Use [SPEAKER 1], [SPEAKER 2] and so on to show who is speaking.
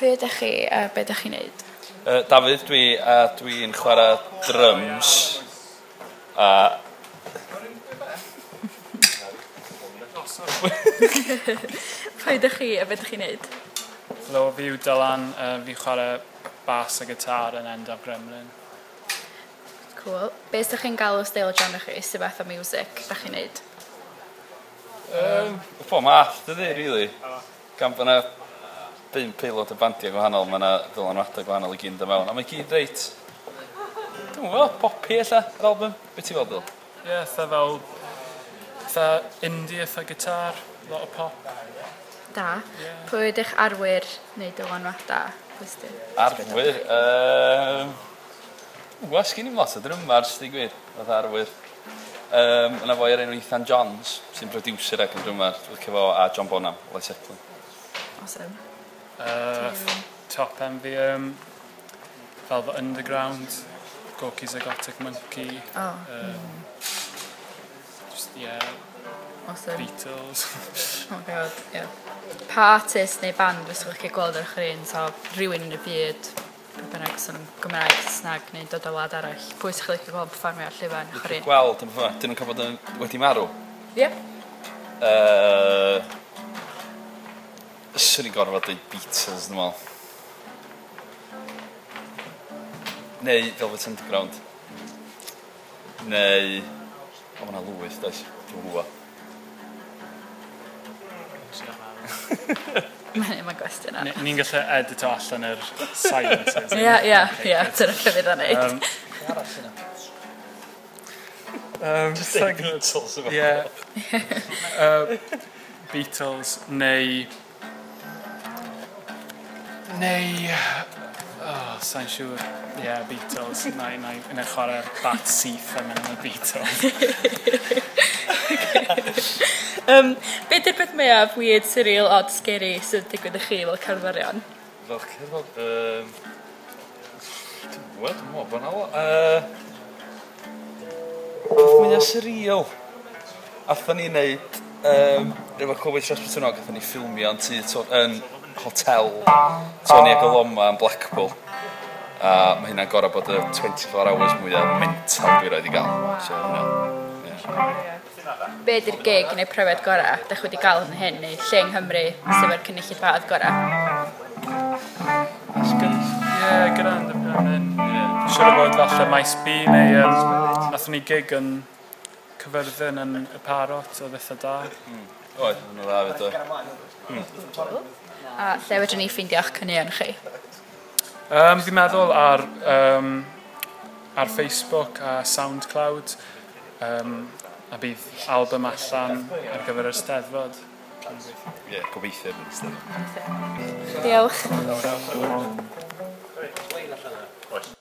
[SPEAKER 1] Pwy ydych chi a be ydych chi'n neud?
[SPEAKER 2] Uh, Dafydd, dwi, a dwi'n chwarae drums. A...
[SPEAKER 1] Pwy ydych chi a be ydych chi'n neud?
[SPEAKER 3] Helo, fi yw Dylan. Uh, fi chwarae bas a gitar yn end of Gremlin.
[SPEAKER 1] Cool. Be ydych chi'n galw steil o genre chi? Sef beth o music ydych chi'n neud?
[SPEAKER 2] Um, po, math, dydy, really. Gan bod bum peilod o bandiau gwahanol, mae yna ddylanwadau gwahanol i gyd yn mewn, a mae gyd reit, dwi'n gwybod, popi ella, yr album. Be ti'n fel, Bill?
[SPEAKER 3] Ie, yeah, eitha fel, eitha indie, eitha gitar, lot o pop.
[SPEAKER 1] Da. Yeah. Pwy ydych arwyr neu dylanwadau?
[SPEAKER 2] Arwyr? Um, Wa, sgyn i'n lot o drymars, di gwir, oedd arwyr. Um, yna fo ar enw Ethan Johns, sy'n producer ac yn drymar, dwi'n cyfo, a John Bonham, Led Zeppelin.
[SPEAKER 1] Awesome.
[SPEAKER 3] Uh, top um, Velvet Underground, Gorky's Exotic Monkey.
[SPEAKER 1] Oh.
[SPEAKER 3] Um. Just, yeah.
[SPEAKER 1] Awesome.
[SPEAKER 3] Beatles.
[SPEAKER 1] oh god, yeah. Pa artist neu band fysa chi gweld ar eich un, so rhywun yn y byd, bynnag sy'n Gymraeg, Snag neu dod o wlad arall. Pwy sy'ch chi'n gweld performio ar llyfan?
[SPEAKER 2] Gweld, dyma ffa, dyn nhw'n cael bod yn wedi marw?
[SPEAKER 1] Ie. Yep.
[SPEAKER 2] Uh, swn i'n gorfod dweud Beatles, dwi'n meddwl. Neu Velvet Underground. Neu... O, mae'na lwyth, does? Dwi'n gwybod.
[SPEAKER 1] Mae'n yma
[SPEAKER 3] gwestiwn
[SPEAKER 1] arall.
[SPEAKER 3] Ni'n gallu edito allan yr silences.
[SPEAKER 1] Ie, ie, ie. Dyna lle fydd o'n neud.
[SPEAKER 3] Arall. Um, Just saying.
[SPEAKER 2] Beatles.
[SPEAKER 3] Yeah. uh, Beatles neu Neu... Oh, sa'n siŵr. Ie, yeah, Beatles. Na na, na i chwarae'r bat syth yn mynd y Beatles.
[SPEAKER 1] um, be di'r beth mwyaf weird, surreal, odd, scary sydd digwydd i chi fel cerddorion?
[SPEAKER 2] Fel cerddor... Um, Dwi'n gwybod, dwi'n meddwl bod yna... Beth mwyaf surreal? Atho ni wneud... Um, efo Covid Tresbytunog, atho ni ffilmio yn tu... Yn hotel Tony Agoloma yn Blackpool. A mae hynna'n gorau bod y 24 hours mwyaf mental dwi roed i gael. So, hynna. Yeah.
[SPEAKER 1] Be ydy'r gig neu pryfed gorau? Dych wedi gael yn hyn neu lle yng Nghymru sef yr cynnyllid fadd gorau?
[SPEAKER 3] Ie, gyda yn dyfyn. Siwr o fod falle maes B neu um, nath ni gig yn cyfyrddin yn y parot o dditha da.
[SPEAKER 2] Mm. Oedd, hwnnw dda fyd hmm. o
[SPEAKER 1] a lle wedyn ni ffeindio'ch cynnion chi?
[SPEAKER 3] Um, fi'n meddwl ar, um, ar Facebook a SoundCloud um, a bydd album allan ar gyfer y steddfod.
[SPEAKER 2] Ie, yeah, gobeithio yn ystod. Diolch.
[SPEAKER 1] Diolch.